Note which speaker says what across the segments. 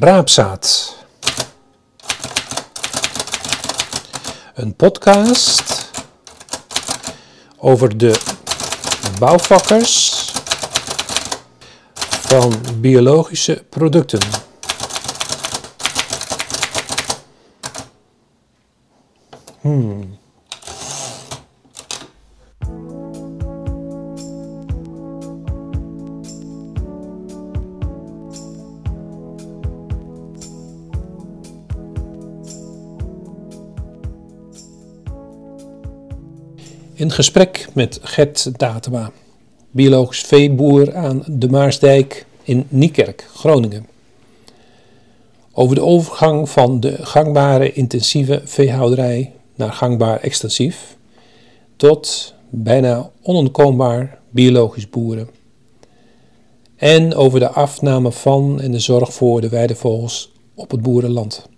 Speaker 1: Raapzaad. Een podcast over de bouwvakkers van biologische producten. Hmm. Gesprek met Gert Datema, biologisch veeboer aan de Maarsdijk in Niekerk, Groningen. Over de overgang van de gangbare intensieve veehouderij naar gangbaar extensief tot bijna onontkoombaar biologisch boeren. En over de afname van en de zorg voor de weidevogels op het boerenland.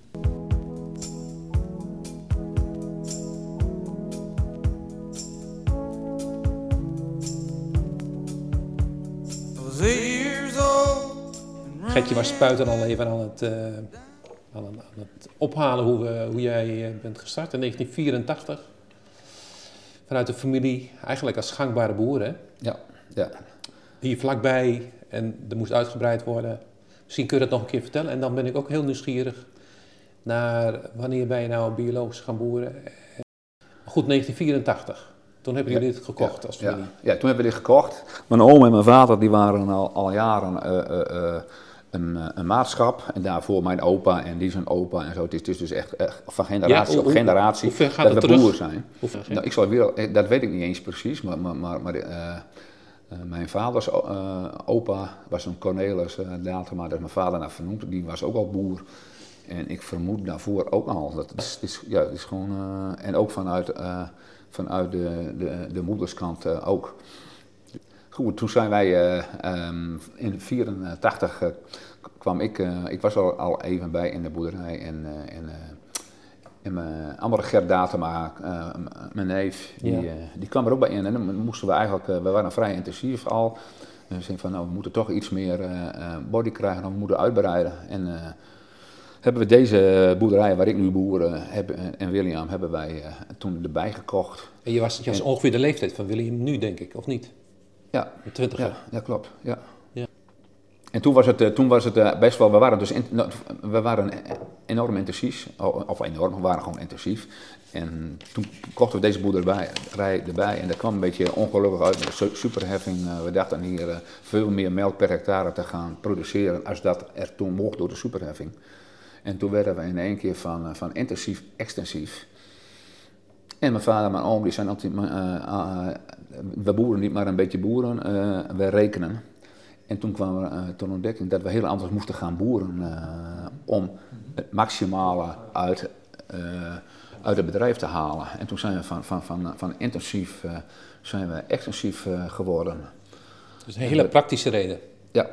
Speaker 1: Getje was spuiten al even aan het, uh, aan, aan, het ophalen hoe, uh, hoe jij uh, bent gestart in 1984. Vanuit de familie, eigenlijk als gangbare boer, hè?
Speaker 2: Ja, ja.
Speaker 1: Hier vlakbij en er moest uitgebreid worden. Misschien kun je dat nog een keer vertellen. En dan ben ik ook heel nieuwsgierig naar wanneer ben je nou biologisch gaan boeren. Goed, 1984. Toen hebben jullie dit gekocht
Speaker 2: ja,
Speaker 1: als familie.
Speaker 2: Ja, ja, toen hebben we dit gekocht. Mijn oom en mijn vader die waren al, al jaren een, een, maatschap. En daarvoor mijn opa en die zijn opa en zo. Het is dus echt, echt van generatie
Speaker 1: Ja,
Speaker 2: op generatie
Speaker 1: hoe
Speaker 2: dat
Speaker 1: het
Speaker 2: we
Speaker 1: terug?
Speaker 2: boer zijn.
Speaker 1: Ver?
Speaker 2: Nou, ik zal weer, eh, dat weet ik niet eens precies, maar, maar, maar, maar, eh, eh, mijn vaders eh, opa was een Cornelis uh, Datema, daar is mijn vader naar vernoemd, die was ook al boer. En ik vermoed daarvoor ook al. Dat is, het is, ja, het is gewoon, eh, en ook vanuit, eh, vanuit de, de, de moederskant eh, ook. Goed, toen zijn wij eh, ehm, in 84 kwam ik, eh, ik was al, al even bij in de boerderij en, eh, en, eh, en mijn andere Gert Datema, eh, mijn neef, die,
Speaker 1: Ja.
Speaker 2: eh, die kwam er ook bij in. En dan moesten we eigenlijk, eh, we waren vrij intensief al. En we zeiden van nou, we moeten toch iets meer eh, eh, body krijgen, of we moeten uitbreiden. En eh, hebben we deze boerderij waar ik nu boer eh, heb, en William, hebben wij eh, toen erbij gekocht.
Speaker 1: En je was, je was ongeveer de leeftijd van William nu, denk ik, of niet?
Speaker 2: Ja,
Speaker 1: Een twintiger.
Speaker 2: Ja, ja klopt. Ja.
Speaker 1: Ja.
Speaker 2: En toen was het, eh, toen was het eh, best wel, we waren dus in- we waren enorm intensief, of enorm, we waren gewoon intensief. En toen kochten we deze boerderij erbij en dat kwam een beetje ongelukkig uit met de su- superheffing. Eh, we dachten hier eh, veel meer melk per hectare te gaan produceren als dat er toen mocht door de superheffing. En toen werden we in één keer van, eh, van intensief extensief. En mijn vader en mijn oom die zijn altijd, eh, eh, we boeren niet maar een beetje boeren, eh, we rekenen. En toen kwamen we eh, tot ontdekking dat we heel anders moesten gaan boeren eh, om het maximale uit, uit het bedrijf te halen. En toen zijn we van, van, van, van intensief zijn we extensief geworden.
Speaker 1: Dus een hele praktische reden.
Speaker 2: Ja.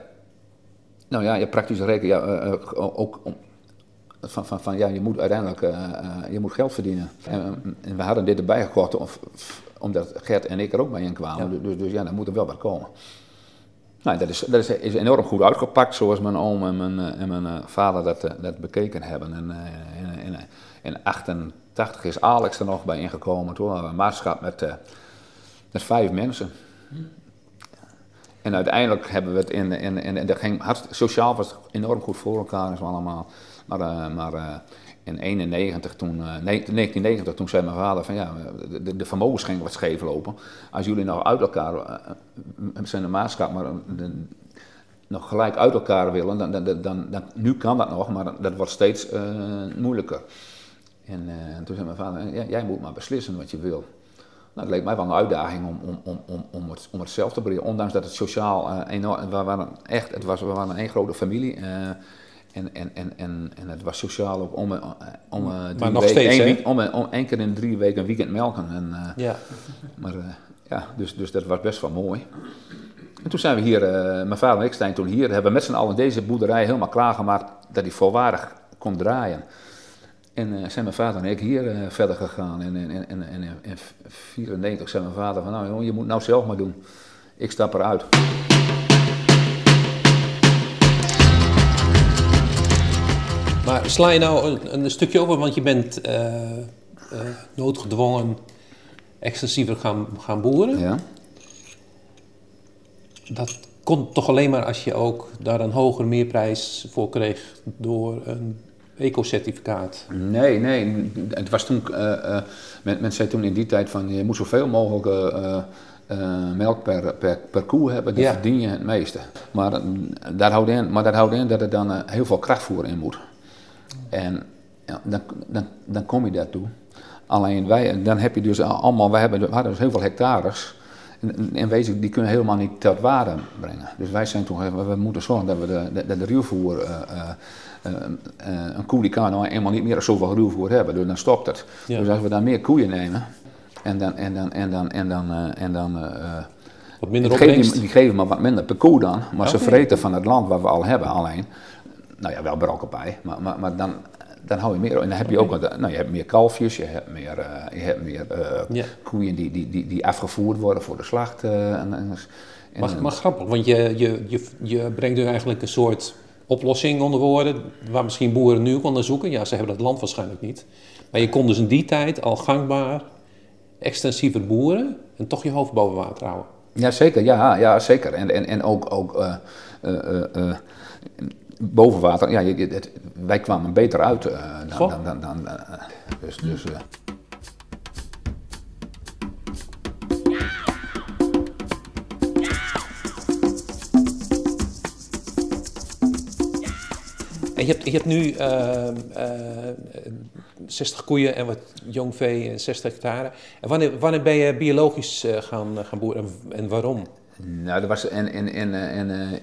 Speaker 2: Nou ja, je praktische rekenen, ja, ook om, van, van, van ja, je moet uiteindelijk eh, eh, je moet geld verdienen. En, en we hadden dit erbij gekocht of, omdat Gert en ik er ook bij in kwamen.
Speaker 1: Ja.
Speaker 2: Dus, dus ja, daar moet er wel wat komen. Nou, dat is, dat is, is enorm goed uitgepakt, zoals mijn oom en mijn, eh, en mijn vader dat, dat bekeken hebben. En in, in, in 88 is Alex er nog bij ingekomen. Toen hadden we een maatschap met, met vijf mensen. En uiteindelijk hebben we het in, in, in, dat ging sociaal was het enorm goed voor elkaar en zo allemaal. Maar, eh, maar eh, in 91, toen, eh, nee, 1990, toen zei mijn vader van ja, de, de, de vermogens gingen wat scheef lopen. Als jullie nou uit elkaar, eh, eh, zijn een maatschap, maar eh, de- nog gelijk uit elkaar willen, dan, dan, dan, nu kan dat nog, maar dat wordt steeds eh, moeilijker. En eh, toen zei mijn vader, ja, jij moet maar beslissen wat je wil. Nou, leek mij wel een uitdaging om, om, om, om, om, het, om zelf te brengen. Ondanks dat het sociaal eh, enorm... We waren echt... Het was, we waren een grote familie. eh, en, en, en, en, en het was sociaal ook om, eh, om eh, drie
Speaker 1: nog
Speaker 2: weken...
Speaker 1: steeds,
Speaker 2: één om, eh, om één keer in drie weken een weekend melken. En,
Speaker 1: Ja.
Speaker 2: maar ja, dus, dus dat was best wel mooi. En toen zijn we hier, mijn vader en ik zijn toen hier, hebben met z'n allen deze boerderij helemaal klaargemaakt dat die volwaardig kon draaien. En zijn mijn vader en ik hier verder gegaan. En in 1994 en, en, en, en 94 zei mijn vader van, nou jongen, je moet nou zelf maar doen. Ik stap eruit.
Speaker 1: Sla je nou een, een stukje over, want je bent eh, eh, noodgedwongen extensiever gaan, gaan boeren.
Speaker 2: Ja.
Speaker 1: Dat kon toch alleen maar als je ook daar een hogere meerprijs voor kreeg door een eco-certificaat.
Speaker 2: Nee, nee. Het was toen, eh, men, men zei toen in die tijd van je moet zoveel mogelijk melk per, per, per koe hebben, dan
Speaker 1: Ja.
Speaker 2: verdien je het meeste. Maar, daar houdt in, maar dat houdt in dat er dan heel veel krachtvoer in moet. En ja, dan, dan, dan kom je daartoe. Alleen wij, dan heb je dus allemaal, wij hebben, we hadden dus heel veel hectares. En, en wezen, die kunnen helemaal niet tot waarde brengen. Dus wij zijn toen, we, moeten zorgen dat we de, de, de, de ruwvoer, eh, eh, eh, een koe die kan nou eenmaal niet meer zoveel ruwvoer hebben, dus dan stopt het.
Speaker 1: Ja.
Speaker 2: Dus als we dan meer koeien nemen, en dan, en dan, en dan, en dan, en dan
Speaker 1: Wat minder
Speaker 2: die geven,
Speaker 1: opbrengst.
Speaker 2: die, geven maar wat minder per koe dan, maar ze
Speaker 1: Oké.
Speaker 2: vreten van het land wat we al hebben alleen. Nou ja, wel brokken bij, maar, maar, maar dan, dan hou je meer. En dan heb je ook, wat- nou, je hebt meer kalfjes, je hebt meer, eh, je hebt meer eh,
Speaker 1: Ja.
Speaker 2: koeien die, die, die, die afgevoerd worden voor de slacht. eh, en, en,
Speaker 1: Maar, maar grappig, want je, je, je, je brengt nu eigenlijk een soort oplossing onder woorden, waar misschien boeren nu konden zoeken. Ja, ze hebben dat land waarschijnlijk niet. Maar je kon dus in die tijd al gangbaar extensiever boeren en toch je hoofd boven water houden.
Speaker 2: Ja, zeker. Ja, ja zeker. En, en, en ook, ook eh, eh, eh, eh, boven water. Ja, je- het- wij kwamen beter uit eh, dan. Dan, dan, dan eh, dus, dus, eh,
Speaker 1: En je hebt, je hebt nu ehm, eh, 60 koeien en wat jong vee en 60 hectare. En wanneer, wanneer ben je biologisch gaan, gaan boeren en, en waarom?
Speaker 2: Nou, er was en, en, en, en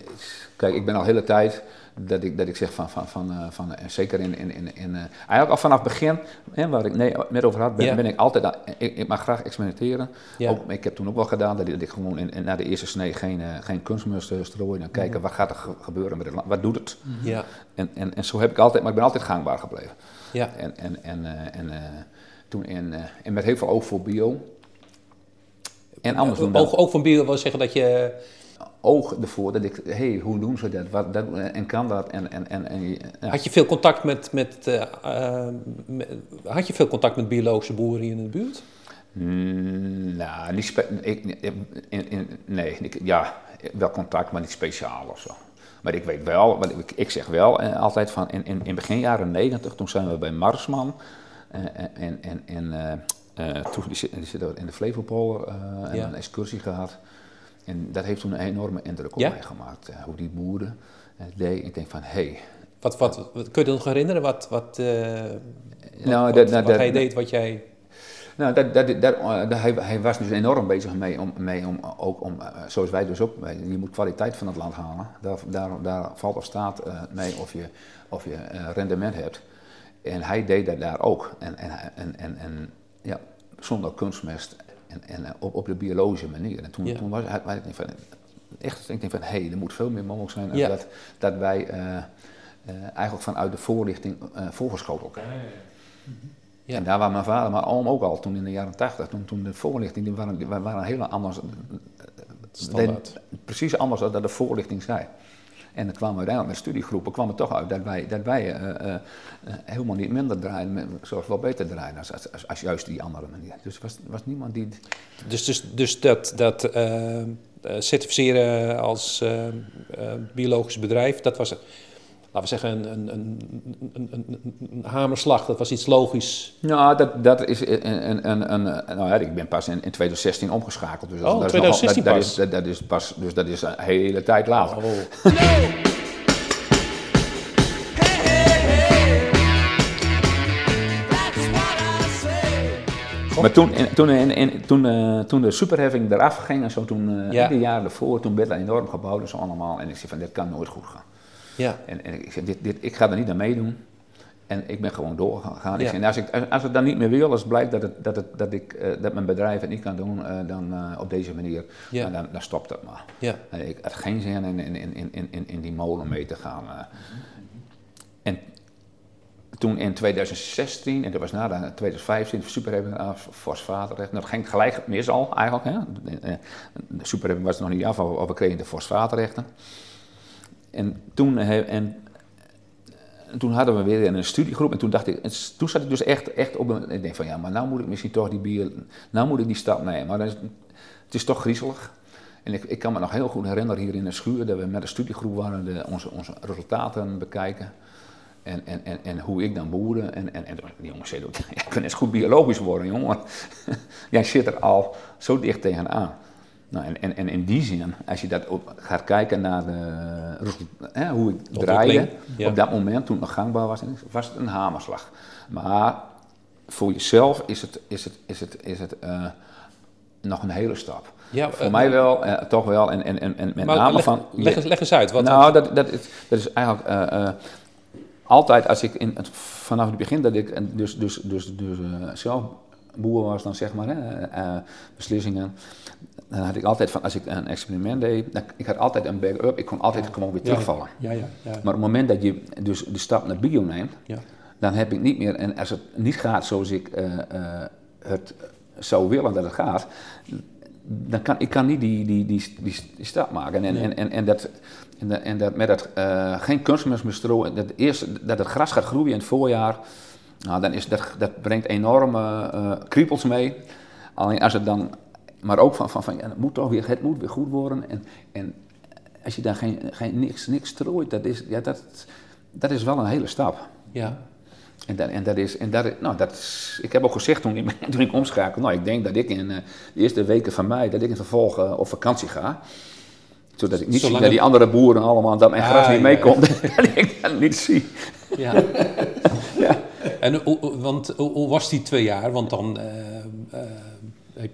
Speaker 2: kijk, ik ben al hele tijd dat ik, dat ik zeg van, van, van, eh, van eh, zeker in, in, in, in eh, eigenlijk al vanaf het begin, hè, waar ik nee, net over had, ben,
Speaker 1: Ja.
Speaker 2: ben ik altijd, aan- ik, ik mag graag experimenteren.
Speaker 1: Ja.
Speaker 2: Ook, ik heb toen ook wel gedaan dat ik, dat ik gewoon in, in- na de eerste snee geen, geen kunstmest strooien en kijken wat gaat er ge- gebeuren met het land, wat doet het.
Speaker 1: Ja,
Speaker 2: En, en, en zo heb ik altijd, maar ik ben altijd gangbaar gebleven.
Speaker 1: ja.
Speaker 2: En, en, en, en toen in, en met heel veel oog voor bio. En anders doen dan
Speaker 1: Ook, ook van bio wil zeggen dat je...
Speaker 2: oog ervoor dat ik, hé, hey, hoe doen ze dat? Wat, dat en kan dat? En, en, en, en, ja.
Speaker 1: Had je veel contact met, met, eh, eh, met- had je veel contact met biologische boeren hier in de buurt?
Speaker 2: Mm, nou, niet spe- ik, in, in, nee, ik, ja, wel contact, maar niet speciaal of zo. Maar ik weet wel, want ik, ik zeg wel eh, altijd van, in, in, in begin jaren negentig, toen zijn we bij Marsman. eh, en en, en toen, die, zit- die zitten in de Flevopolder en
Speaker 1: Ja.
Speaker 2: een excursie gehad. En dat heeft toen een enorme indruk op
Speaker 1: Ja?
Speaker 2: mij gemaakt, eh, hoe die boeren eh, deden. Ik denk van, hé, hey,
Speaker 1: Wat, wat, wat, kun je nog herinneren wat, wat, eh,
Speaker 2: Nou,
Speaker 1: wat,
Speaker 2: dat-
Speaker 1: wat
Speaker 2: dat-
Speaker 1: hij deed, wat jij...
Speaker 2: Nou, dat, dat, dat, eh, hij, hij was dus enorm bezig mee om, mee om ook om, eh, zoals wij dus ook, je moet kwaliteit van het land halen. Daar, daar, daar valt of staat eh, mee of je, of je eh, rendement hebt. En hij deed dat daar ook. En, en, en, en, en ja, zonder kunstmest en, en eh, op, op de biologische manier. En toen,
Speaker 1: Ja.
Speaker 2: toen was hij, hij denk van, echt, ik denk van, hé, hey, er moet veel meer mogelijk zijn
Speaker 1: Ja.
Speaker 2: dat, dat wij eh, eh, eigenlijk vanuit de voorlichting eh voorgeschoteld krijgen.
Speaker 1: Ja.
Speaker 2: En daar waren mijn vader, maar oom ook al toen in de jaren tachtig. Toen, toen de voorlichting, die waren, die waren heel anders.
Speaker 1: Standaard.
Speaker 2: de- precies anders dan de voorlichting zei. En dan kwamen we uiteindelijk met studiegroepen kwam het toch uit dat wij, dat wij eh, eh, eh, helemaal niet minder draaiden, maar wel beter draaiden als, als, juist die andere manier. Dus was, was niemand die.
Speaker 1: Dus, dus, dus dat, dat certificeren als biologisch bedrijf, dat was, laten we zeggen, een, een, een, een, hamerslag. Dat was iets logisch.
Speaker 2: Nou, dat, dat is een, een, een, een, nou ja, ik ben pas in, in 2016 omgeschakeld. Dus
Speaker 1: Oh,
Speaker 2: dat is
Speaker 1: 2016
Speaker 2: nogal- dat,
Speaker 1: pas.
Speaker 2: Dat is, dat, is pas. Dus dat is een hele tijd later.
Speaker 1: Oh.
Speaker 2: Maar toen, toen, in- in- toen, eh, toen de superheffing eraf ging en zo, toen, eh
Speaker 1: Ja.
Speaker 2: de jaren ervoor, toen werd dat enorm gebouwd en zo allemaal. En ik zei van, dit kan nooit goed gaan.
Speaker 1: Ja,
Speaker 2: En, en ik zei, dit, dit, ik ga er niet aan meedoen. En ik ben gewoon doorgegaan.
Speaker 1: Ja.
Speaker 2: Ik en als, ik, als het dan niet meer wil, als blijkt dat, het, dat, het, dat, ik, eh, dat mijn bedrijf het niet kan doen, eh, dan eh, op deze manier,
Speaker 1: Ja.
Speaker 2: dan, dan stopt het maar.
Speaker 1: ja.
Speaker 2: En ik had geen zin in, in, in, in, in, in die molen mee te gaan. En toen in 2016, en dat was na de 2015, de superheffing af, fosfaatrecht. Dat ging gelijk mis al eigenlijk. Hè. De, superheffing was nog niet af, of we kregen de fosfaatrechten. En toen, en, en toen hadden we weer een studiegroep en toen dacht ik, toen zat ik dus echt, echt op een, ik denk van ja, maar nou moet ik misschien toch die nou moet ik die stap nemen. Maar is, het is toch griezelig. En ik, ik kan me nog heel goed herinneren hier in de schuur dat we met een studiegroep waren, de, onze, onze resultaten bekijken. En, en, en, en hoe ik dan boerde. En, en, en die ook, ja, ik kan eens goed biologisch worden, jongen. Jij zit er al zo dicht tegenaan. Nou, en, en, en in die zin, als je dat op, gaat kijken naar de, hè, hoe ik draaide,
Speaker 1: ja.
Speaker 2: op dat moment toen het nog gangbaar was, was het een hamerslag. Maar voor jezelf is het, is het, is het, is het eh, nog een hele stap.
Speaker 1: Ja,
Speaker 2: Voor
Speaker 1: eh,
Speaker 2: mij wel, eh, toch wel. En, en, en, en met name
Speaker 1: leg,
Speaker 2: van...
Speaker 1: leg, eens, leg eens uit. Wat,
Speaker 2: nou, dat, dat, is, dat is eigenlijk eh, eh, altijd als ik in het, vanaf het begin dat ik dus, dus, dus, dus eh, zelf boer was, dan zeg maar, hè, eh, beslissingen. Dan had ik altijd van, als ik een experiment deed, dan, ik had altijd een back-up, ik kon altijd gewoon weer terugvallen.
Speaker 1: Ja, ja, ja.
Speaker 2: Maar op het moment dat je dus de stap naar bio neemt,
Speaker 1: ja.
Speaker 2: dan heb ik niet meer, en als het niet gaat zoals ik eh, eh, het zou willen dat het gaat, dan kan ik kan niet die, die, die, die, die stap maken. En,
Speaker 1: Nee.
Speaker 2: en, en, en, dat, en, dat, en dat met dat eh, geen kunstmest meer strooien, dat, eerst, dat het gras gaat groeien in het voorjaar, nou, dan is dat, dat brengt enorme eh kriepels mee. Alleen als het dan, maar ook van, van, van ja, het moet toch weer, het moet weer goed worden. En, en als je daar geen, geen, niks, niks strooit, dat is, ja, dat, dat is wel een hele stap.
Speaker 1: ja.
Speaker 2: En dat, en dat is, en dat, nou, dat is, ik heb ook gezegd toen ik, toen ik omschakel, nou, ik denk dat ik in eh, de eerste weken van mei, dat ik in vervolg eh, op vakantie ga. Zodat ik niet
Speaker 1: Zolang
Speaker 2: zie dat die andere boeren allemaal, dat mijn
Speaker 1: Ah,
Speaker 2: gras niet
Speaker 1: ja,
Speaker 2: meekomt, dat ik dat niet zie.
Speaker 1: Ja. En want hoe, was die twee jaar? Want dan, eh, eh, ik,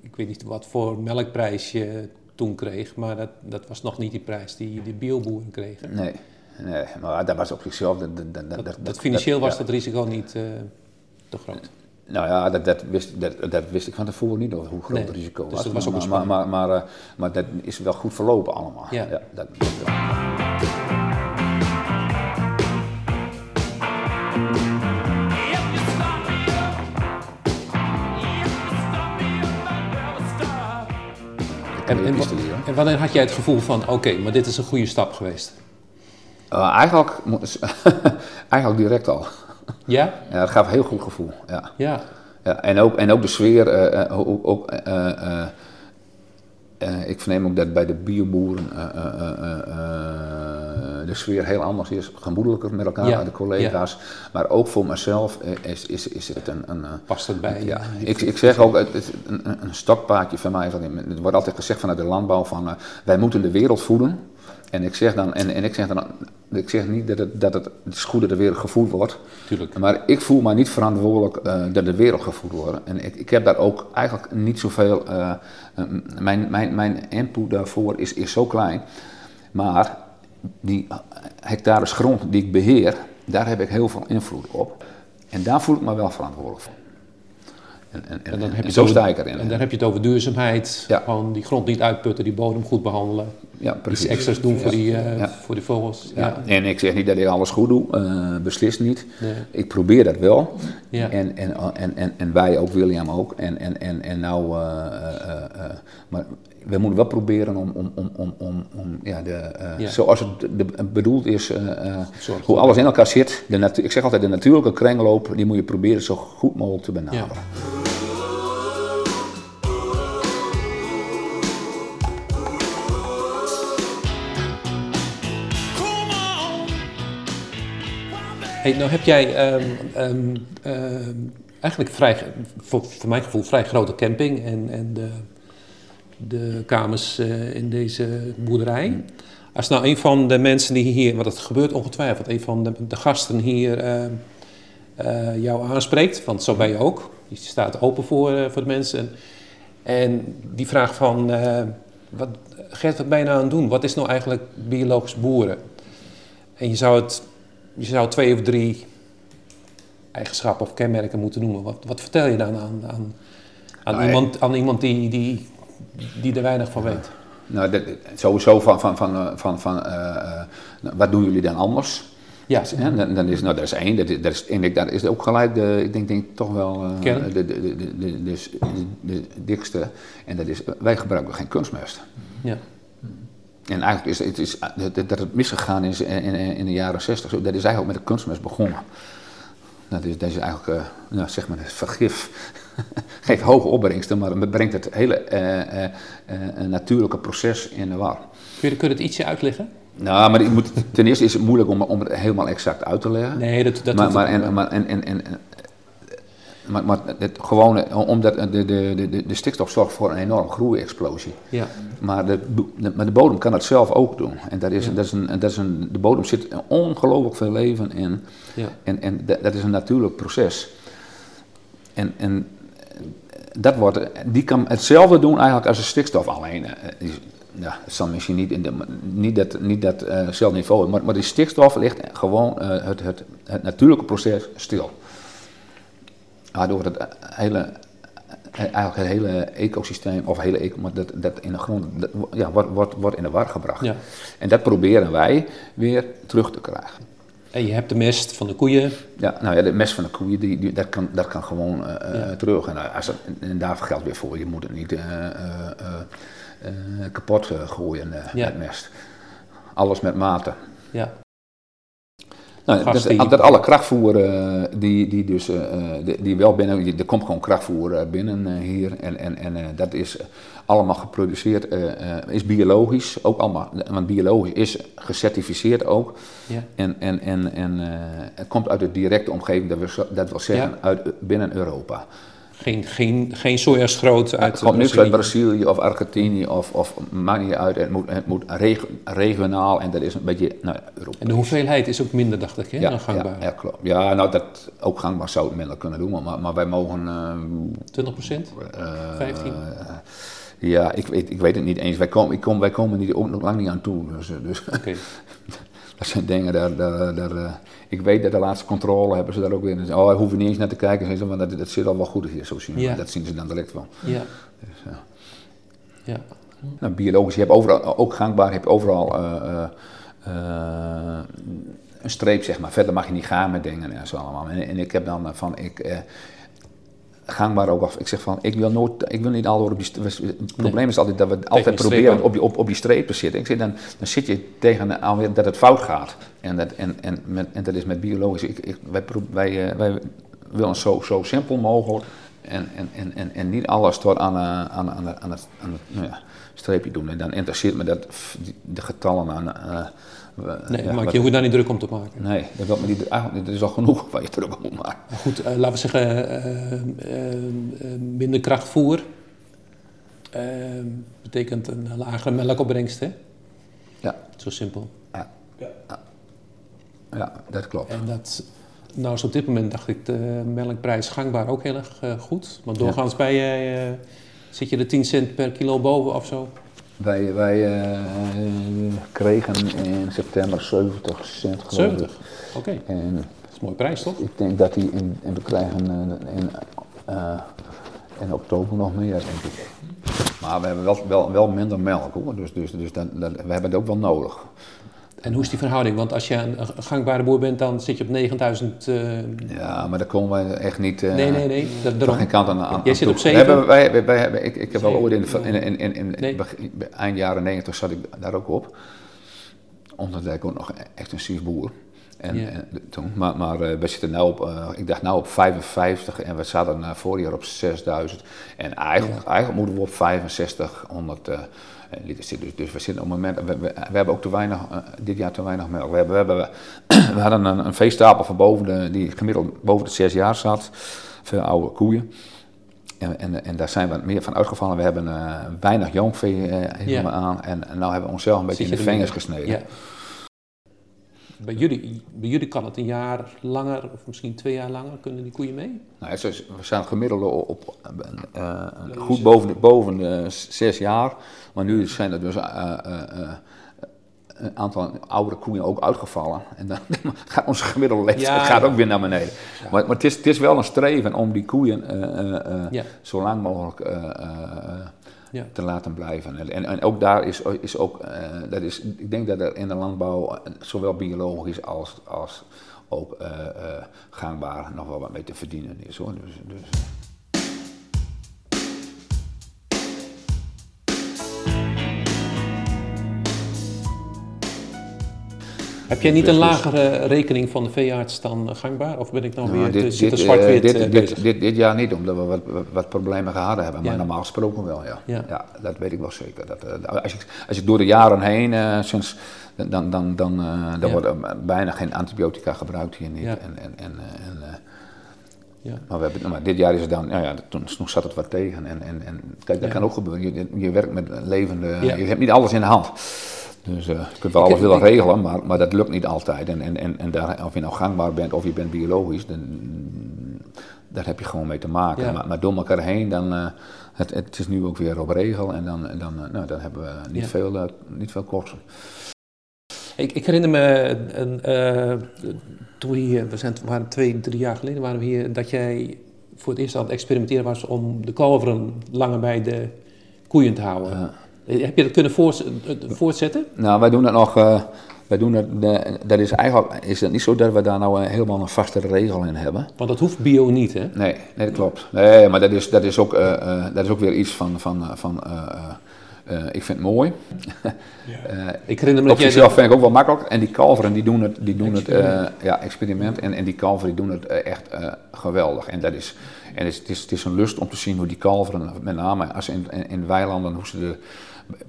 Speaker 1: ik weet niet wat voor melkprijs je toen kreeg, maar dat, dat was nog niet die prijs die de bioboeren kregen.
Speaker 2: Nee, nee, maar dat was op zichzelf, dat, dat, dat,
Speaker 1: Dat, financieel was
Speaker 2: ja.
Speaker 1: dat risico niet eh, te groot.
Speaker 2: Nou ja, dat, dat, wist, dat, dat wist ik van tevoren niet hoe groot
Speaker 1: Nee,
Speaker 2: het risico
Speaker 1: dus
Speaker 2: was.
Speaker 1: dat was ook
Speaker 2: maar, maar, maar, maar, maar dat is wel goed verlopen allemaal.
Speaker 1: Ja.
Speaker 2: dat, dat
Speaker 1: En, en, wanneer had jij het gevoel van, oké, maar dit is een goede stap geweest?
Speaker 2: Eh, eigenlijk, eigenlijk direct al.
Speaker 1: Ja?
Speaker 2: Ja, dat gaf een heel goed gevoel. Ja.
Speaker 1: Ja.
Speaker 2: Ja, en, ook, en ook de sfeer, eh, eh, ook, ook, eh, ik verneem ook dat bij de bioboeren eh, eh, de sfeer heel anders is, gemoedelijker met elkaar,
Speaker 1: Ja,
Speaker 2: de collega's. Maar ook voor mezelf is, is, is het een... een
Speaker 1: Past het bij?
Speaker 2: ja, ik, ik zeg ook, het een, een- stokpaardje van mij. van- Er wordt altijd gezegd vanuit de landbouw van wij moeten de wereld voeden. En ik zeg dan, en, en ik zeg dan, ik zeg niet dat het, dat het, het is goed dat de wereld gevoed wordt.
Speaker 1: Tuurlijk.
Speaker 2: Maar ik voel mij niet verantwoordelijk dat de wereld gevoed wordt. En ik, ik heb daar ook eigenlijk niet zoveel. eh, mijn, mijn, mijn input daarvoor is, is zo klein. Maar die hectares grond die ik beheer, daar heb ik heel veel invloed op. En daar voel ik me wel verantwoordelijk voor. En, en, en,
Speaker 1: dan heb je
Speaker 2: zo sta ik erin.
Speaker 1: En dan heb je het over duurzaamheid.
Speaker 2: Ja.
Speaker 1: Gewoon die grond niet uitputten, die bodem goed behandelen.
Speaker 2: ja,
Speaker 1: Iets
Speaker 2: precies.
Speaker 1: extra's doen voor,
Speaker 2: Ja.
Speaker 1: die, eh,
Speaker 2: Ja.
Speaker 1: voor die vogels.
Speaker 2: Ja.
Speaker 1: Ja.
Speaker 2: En ik zeg niet dat ik alles goed doe, eh, beslist niet.
Speaker 1: Nee.
Speaker 2: Ik probeer dat wel.
Speaker 1: Ja.
Speaker 2: En, en, en, en, en wij ook, William ook. En, en, en, en nou, eh, maar we moeten wel proberen om, om, om, om, om, om ja, de,
Speaker 1: Ja.
Speaker 2: zoals het de, bedoeld is, hoe alles in elkaar zit. De ik zeg altijd, de natuurlijke kringloop, die moet je proberen zo goed mogelijk te benaderen.
Speaker 1: Hey, nou heb jij ehm, ehm, ehm, eigenlijk vrij, voor, voor mijn gevoel, vrij grote camping en, en de, de kamers eh, in deze boerderij. Als nou een van de mensen die hier, want dat gebeurt ongetwijfeld, een van de, de gasten hier eh, jou aanspreekt, want zo ben je ook. Je staat open voor, eh, voor de mensen. En die vraagt van, wat, Gert, wat ben je nou aan het doen? Wat is nou eigenlijk biologisch boeren? En je zou het je zou twee of drie eigenschappen of kenmerken moeten noemen. Wat, wat vertel je dan aan, aan, aan,
Speaker 2: Nou,
Speaker 1: iemand, aan iemand die, die, die er weinig van weet?
Speaker 2: Nou, sowieso van, van, van, eh, van, van eh, eh, nou, wat doen jullie dan anders?
Speaker 1: Ja,
Speaker 2: dan, dan is, nou, dat is één. Dat is, dat is, en ik, dat is ook gelijk, de, ik denk, denk toch wel de, de, de, de, de, dikste. En dat is, wij gebruiken geen kunstmest.
Speaker 1: ja.
Speaker 2: En eigenlijk is het, is, dat het misgegaan is in, in, in de jaren 60, dat is eigenlijk met de kunstmest begonnen. Dat is, dat is eigenlijk, uh, nou, zeg maar, het vergif. Geeft hoge opbrengsten, maar het brengt het hele uh, uh, natuurlijke proces in de war.
Speaker 1: Kun je, kun je het ietsje uitleggen?
Speaker 2: Nou, maar moet, ten eerste is het moeilijk om, om het helemaal exact uit te leggen.
Speaker 1: Nee, dat, dat
Speaker 2: maar, maar, en, maar, en, en, en, maar, maar het gewone, omdat de, de, de, de stikstof zorgt voor een enorme groeiexplosie.
Speaker 1: Ja.
Speaker 2: Maar de, de, maar de bodem kan het zelf ook doen. En dat is, dat is een, dat is een, de bodem zit ongelooflijk veel leven in.
Speaker 1: Ja.
Speaker 2: En, en dat is een natuurlijk proces. En, en dat wordt, die kan hetzelfde doen eigenlijk als de stikstof alleen. Ja, het zal misschien niet, in de, niet dat, niet datzelfde uh niveau, maar, maar die stikstof ligt gewoon uh, het, het, het natuurlijke proces stil waardoor het hele, eigenlijk het hele ecosysteem, of hele eco, maar dat, dat in de grond, dat, ja, wordt, wordt, wordt in de war gebracht.
Speaker 1: Ja.
Speaker 2: En dat proberen wij weer terug te krijgen.
Speaker 1: En je hebt de mest van de koeien.
Speaker 2: Ja, nou ja, de mest van de koeien, die, die, dat, kan, dat kan gewoon uh, ja. terug. En, als het, en daarvoor geldt weer voor, je moet het niet uh, uh, kapot gooien,
Speaker 1: Ja.
Speaker 2: met mest. Alles met mate.
Speaker 1: Ja.
Speaker 2: Nou, dat, dat alle krachtvoer eh, die, die dus eh, die, die wel binnen, er komt gewoon krachtvoer binnen hier en, en, en dat is allemaal geproduceerd, is biologisch, ook allemaal, want biologisch is gecertificeerd ook
Speaker 1: Ja.
Speaker 2: en, en, en, en het komt uit de directe omgeving, dat, wil, dat wil zeggen
Speaker 1: Ja.
Speaker 2: uit binnen Europa.
Speaker 1: Geen, geen, geen sojaschroot uit
Speaker 2: Het komt niks uit
Speaker 1: Brazilië.
Speaker 2: Of Argentinië of, of maakt niet uit, het moet, het moet reg- regionaal en dat is een beetje nou, Europees.
Speaker 1: En de hoeveelheid is ook minder, dacht ik, hè, dan gangbaar.
Speaker 2: Ja, ja, klopt. Ja, nou dat ook gangbaar zou het minder kunnen doen, maar, maar wij mogen. eh,
Speaker 1: 20 procent?
Speaker 2: eh,
Speaker 1: 15?
Speaker 2: eh, ja, ik weet, ik weet het niet eens. Wij komen, ik kom, wij komen niet, ook nog lang niet aan toe. Dus, eh, dus
Speaker 1: Oké.
Speaker 2: dat zijn dingen, daar, daar, daar, eh, ik weet dat de laatste controle hebben ze daar ook weer. Oh, hoeven niet eens naar te kijken. Ze, want dat, dat zit al wel goed hier, zo zien.
Speaker 1: Ja.
Speaker 2: Dat zien ze dan direct wel.
Speaker 1: Ja.
Speaker 2: Dus, ja.
Speaker 1: ja.
Speaker 2: Nou, biologisch, je hebt overal, ook gangbaar, heb je overal eh, eh, eh, een streep, zeg maar. Verder mag je niet gaan met dingen en zo allemaal. En, en ik heb dan eh, van, ik, eh, gangbaar ook af, ik zeg van, ik wil nooit, ik wil niet al op die, het probleem is altijd dat we altijd proberen op die, op, op die streep te zitten. Ik zeg, dan, dan zit je tegen alweer dat het fout gaat. En dat, en, en, met, en dat is met biologisch, ik, ik, wij, wij, eh, wij willen zo, zo simpel mogelijk en, en, en, en, en niet alles tot aan, eh, aan, aan, aan, het, aan het nou ja, streepje doen. En dan interesseert me dat de getallen aan. Eh,
Speaker 1: Nee,
Speaker 2: ja,
Speaker 1: maar
Speaker 2: wat-
Speaker 1: je hoeft daar niet druk om te maken.
Speaker 2: Nee, dat, wil me niet, eigenlijk, dat is al genoeg waar je druk om moet maken.
Speaker 1: Maar goed, eh, laten we zeggen, eh, eh, minder krachtvoer betekent een lagere melkopbrengst, hè?
Speaker 2: Ja.
Speaker 1: Zo simpel.
Speaker 2: Ja, dat klopt.
Speaker 1: En dat, nou is op dit moment, dacht ik, de melkprijs gangbaar ook heel erg goed. Want doorgaans bij jij, eh, zit je er 10 cent per kilo boven of zo?
Speaker 2: Wij, wij eh, kregen in september 70 cent geloof ik.
Speaker 1: 70? Oké,
Speaker 2: En
Speaker 1: dat is een mooie prijs, toch?
Speaker 2: ik denk dat die in, en we krijgen eh, in, eh, in oktober nog meer, denk ik. Maar we hebben wel, wel, wel minder melk hoor, dus, dus, dus dat, dat, we hebben het ook wel nodig.
Speaker 1: En hoe is die verhouding? Want als je een een gangbare boer bent, dan zit je op 9000... eh,
Speaker 2: Ja, maar daar komen wij echt niet. eh,
Speaker 1: nee, nee, nee. Dat, daarom.
Speaker 2: geen kant aan. aan
Speaker 1: Jij zit op
Speaker 2: We
Speaker 1: zeven?
Speaker 2: Hebben, wij, wij, ik, ik heb wel ooit in, de, in, in, in,
Speaker 1: Nee.
Speaker 2: eind jaren 90 zat ik daar ook op. Omdat ik ook nog extensief boer. En,
Speaker 1: Ja.
Speaker 2: en toen, maar maar eh, we zitten nu op, ik dacht nou op 55 en we zaten uh, vorig jaar op 6000. En eigenlijk, eigenlijk moeten we op 6500 eh, liter zitten. Dus, dus we zitten op het moment, we, we, we hebben ook te weinig, eh, dit jaar te weinig melk. We, hebben, we, hebben, we hadden een, een veestapel van boven de, die gemiddeld boven de 6 jaar zat. Veel oude koeien. En, en, en daar zijn we meer van uitgevallen. We hebben eh, weinig jongvee eh helemaal aan. En, en nou hebben we onszelf een beetje in de
Speaker 1: er
Speaker 2: vingers gesneden.
Speaker 1: Ja. Bij jullie, bij jullie kan het een jaar langer, of misschien twee jaar langer, kunnen die koeien mee?
Speaker 2: Nou, is- we zijn gemiddeld op, eh, goed boven de, boven de zes jaar. Maar nu zijn er dus eh, eh, eh, een aantal oudere koeien ook uitgevallen. En dan gaat onze gemiddelde leeftijd
Speaker 1: Ja,
Speaker 2: gaat
Speaker 1: ja.
Speaker 2: ook weer naar beneden. Maar, maar het, is, het is wel een streven om die koeien zo lang mogelijk te laten blijven. En, en, ook daar is, is ook, dat is, ik denk dat er in de landbouw, zowel biologisch als, als ook gangbaar, nog wel wat mee te verdienen is hoor. Dus, dus.
Speaker 1: Heb jij niet een lagere rekening van de veearts dan gangbaar? Of ben ik dan
Speaker 2: Nou,
Speaker 1: weer
Speaker 2: dit,
Speaker 1: te,
Speaker 2: dit,
Speaker 1: er zwart-wit
Speaker 2: eh,
Speaker 1: eh,
Speaker 2: dit, dit, dit, dit jaar niet, omdat we wat, wat, problemen gehad hebben. Maar
Speaker 1: Ja.
Speaker 2: normaal gesproken wel, ja.
Speaker 1: Ja.
Speaker 2: ja. dat weet ik wel zeker. Dat, eh, als, ik, als ik door de jaren heen, eh, sinds, dan, dan, dan, eh, dan
Speaker 1: Ja.
Speaker 2: worden bijna geen antibiotica gebruikt hier niet. En, en, en, eh, en, eh,
Speaker 1: Ja.
Speaker 2: maar, we hebben, maar dit jaar is het dan, ja, ja, toen, toen zat het wat tegen. En, en, en kijk, dat
Speaker 1: Ja.
Speaker 2: kan ook gebeuren. Je, je werkt met levende,
Speaker 1: Ja.
Speaker 2: je hebt niet alles in de hand. Dus eh, je kunt wel alles willen regelen, maar, maar dat lukt niet altijd. En, en, en, en daar, of je nou gangbaar bent of je bent biologisch, dan, daar heb je gewoon mee te maken.
Speaker 1: Ja.
Speaker 2: Maar, maar door elkaar heen, dan, eh, het, het is nu ook weer op regel en dan, dan, eh, nou, dan hebben we niet,
Speaker 1: Ja.
Speaker 2: veel, niet veel kosten.
Speaker 1: Ik, ik herinner me, een, toen we hier, we zijn, waren twee, drie jaar geleden waren we hier, dat jij voor het eerst aan het experimenteren was om de kalveren langer bij de koeien te houden.
Speaker 2: Ja.
Speaker 1: Heb je dat kunnen voort- voortzetten?
Speaker 2: Nou, wij doen het nog. eh, wij doen het, eh, dat is eigenlijk is het niet zo dat we daar nou eh, helemaal een vaste regel in hebben.
Speaker 1: Want dat hoeft bio niet, hè?
Speaker 2: Nee, nee dat klopt. Nee, maar dat is, dat is, ook, eh, eh, dat is ook weer iets van. van, van eh, eh, eh, ik vind het mooi. Eh,
Speaker 1: Ik herinner me
Speaker 2: op
Speaker 1: dat jij...
Speaker 2: zichzelf vind ik ook wel makkelijk. En die kalveren die doen het, die doen het
Speaker 1: Experiment.
Speaker 2: eh, ja, experiment. En, en die kalveren die doen het echt eh, geweldig. En, dat is, en het, is, het, is, het is een lust om te zien hoe die kalveren, met name als ze in, in, in weilanden, hoe ze er in-